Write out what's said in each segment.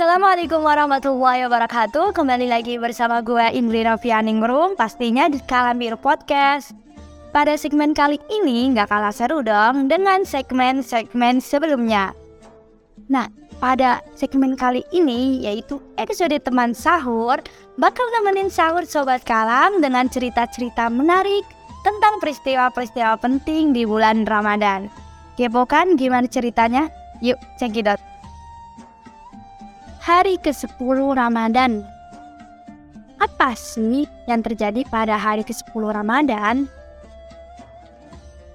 Assalamualaikum warahmatullahi wabarakatuh. Kembali lagi bersama gue Indri Rofianingrum Pastinya di Kalambir Podcast. Pada segmen kali ini nggak kalah seru dong Dengan segmen-segmen sebelumnya. Nah pada segmen kali ini yaitu episode teman sahur Bakal nemenin sahur Sobat Kalam dengan cerita-cerita menarik Tentang peristiwa-peristiwa penting di bulan Ramadan. Kepo kan gimana ceritanya? Yuk cekidot hari ke-10 Ramadan. Apa sih yang terjadi pada hari ke-10 Ramadan?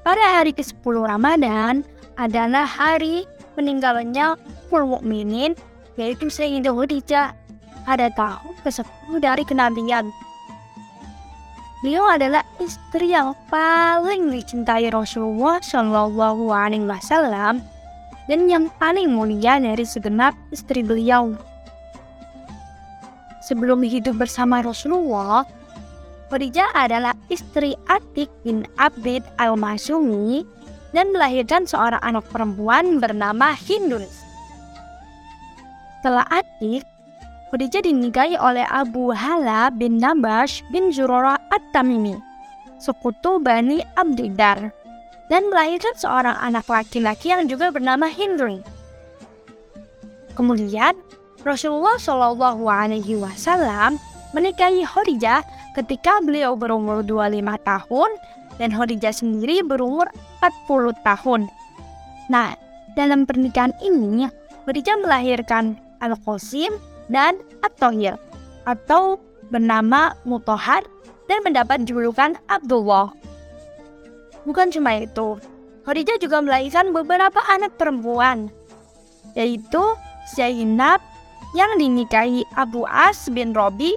Pada hari ke-10 Ramadan adalah hari meninggalnya Ummul yaitu Sayyidah Khadijah pada tahun ke-10 dari kenabian. Beliau adalah istri yang paling dicintai Rasulullah Shallallahu Alaihi Wasallam dan yang paling mulia dari segenap istri beliau. Sebelum hidup bersama Rasulullah, Khadijah adalah istri Atik bin Abid al-Masumi dan melahirkan seorang anak perempuan bernama Hindus. Setelah Atik, Khadijah dinikahi oleh Abu Hala bin Nabash bin Zurara at-Tamimi, sekutu Bani Abdiddar dan melahirkan seorang anak laki-laki yang juga bernama Hindri. Kemudian Rasulullah Shallallahu Alaihi Wasallam menikahi Khadijah ketika beliau berumur 25 tahun dan Khadijah sendiri berumur 40 tahun. Nah, dalam pernikahan ini Khadijah melahirkan Al-Qasim dan At-Tahir atau bernama Mutohar dan mendapat julukan Abdullah. Bukan cuma itu, Khadijah juga melahirkan beberapa anak perempuan, yaitu Zainab yang dinikahi Abu As bin Robi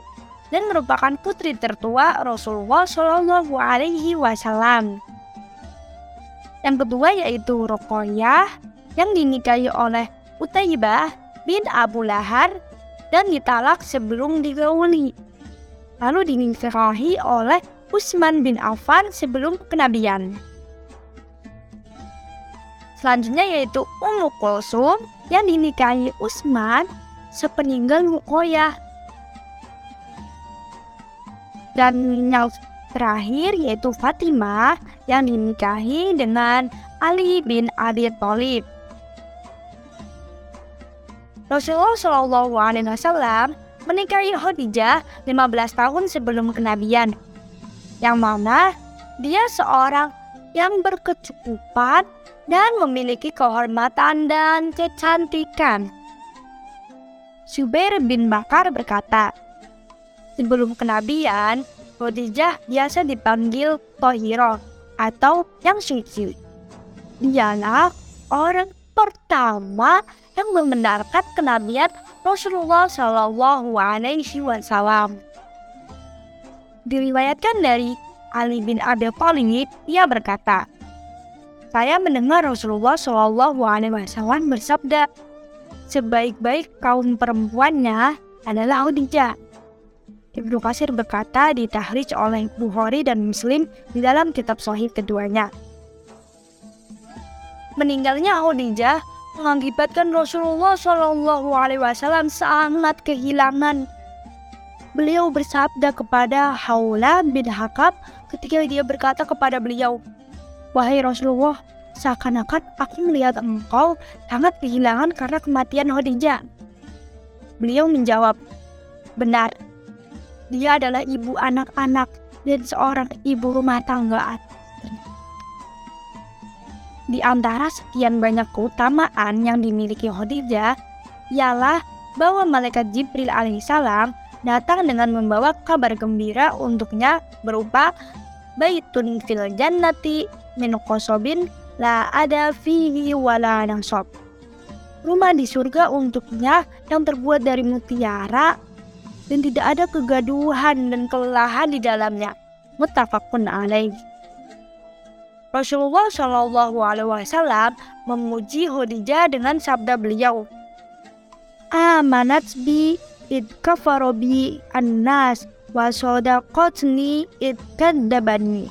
dan merupakan putri tertua Rasulullah Shallallahu Alaihi Wasallam. Yang kedua yaitu Rokoyah yang dinikahi oleh Utaibah bin Abu Lahar dan ditalak sebelum digauli. Lalu dinikahi oleh Utsman bin Affan sebelum kenabian. Selanjutnya yaitu Ummu Kulsum yang dinikahi Utsman sepeninggal Mukoyah. Dan yang terakhir yaitu Fatimah yang dinikahi dengan Ali bin Abi Thalib. Rasulullah Shallallahu Alaihi Wasallam menikahi Khadijah 15 tahun sebelum kenabian yang mana dia seorang yang berkecukupan dan memiliki kehormatan dan kecantikan. Subair bin Bakar berkata, sebelum kenabian, Khadijah biasa dipanggil Tohiro atau yang suci. Dialah orang pertama yang membenarkan kenabian Rasulullah Shallallahu Alaihi Wasallam. Diriwayatkan dari Ali bin Abi Thalib, ia berkata, saya mendengar Rasulullah Shallallahu Alaihi Wasallam bersabda, sebaik-baik kaum perempuannya adalah Khadijah. Ibnu Qasir berkata di tahrij oleh Bukhari dan Muslim di dalam kitab Sahih keduanya. Meninggalnya Khadijah mengakibatkan Rasulullah Shallallahu Alaihi Wasallam sangat kehilangan beliau bersabda kepada Haula bin Hakab ketika dia berkata kepada beliau, Wahai Rasulullah, seakan-akan aku melihat engkau sangat kehilangan karena kematian Khadijah. Beliau menjawab, benar, dia adalah ibu anak-anak dan seorang ibu rumah tangga. Di antara sekian banyak keutamaan yang dimiliki Khadijah, ialah bahwa malaikat Jibril alaihissalam datang dengan membawa kabar gembira untuknya berupa baitun fil jannati min qosobin la ada fihi wala sob. Rumah di surga untuknya yang terbuat dari mutiara dan tidak ada kegaduhan dan kelelahan di dalamnya. Muttafaqun alaih. Rasulullah Shallallahu Alaihi Wasallam memuji Khadijah dengan sabda beliau, "Amanat bi id kafaro bi annas wa sodaqotni id kadabani.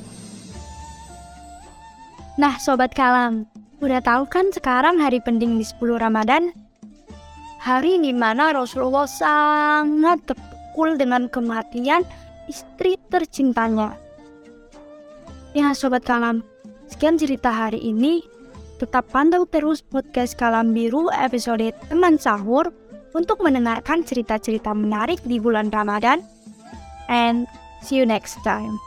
Nah sobat kalam, udah tahu kan sekarang hari penting di 10 Ramadan? hari di mana Rasulullah sangat terpukul dengan kematian istri tercintanya. Ya sobat kalam, sekian cerita hari ini. Tetap pantau terus podcast Kalam Biru episode Teman Sahur untuk mendengarkan cerita-cerita menarik di bulan Ramadan. And see you next time.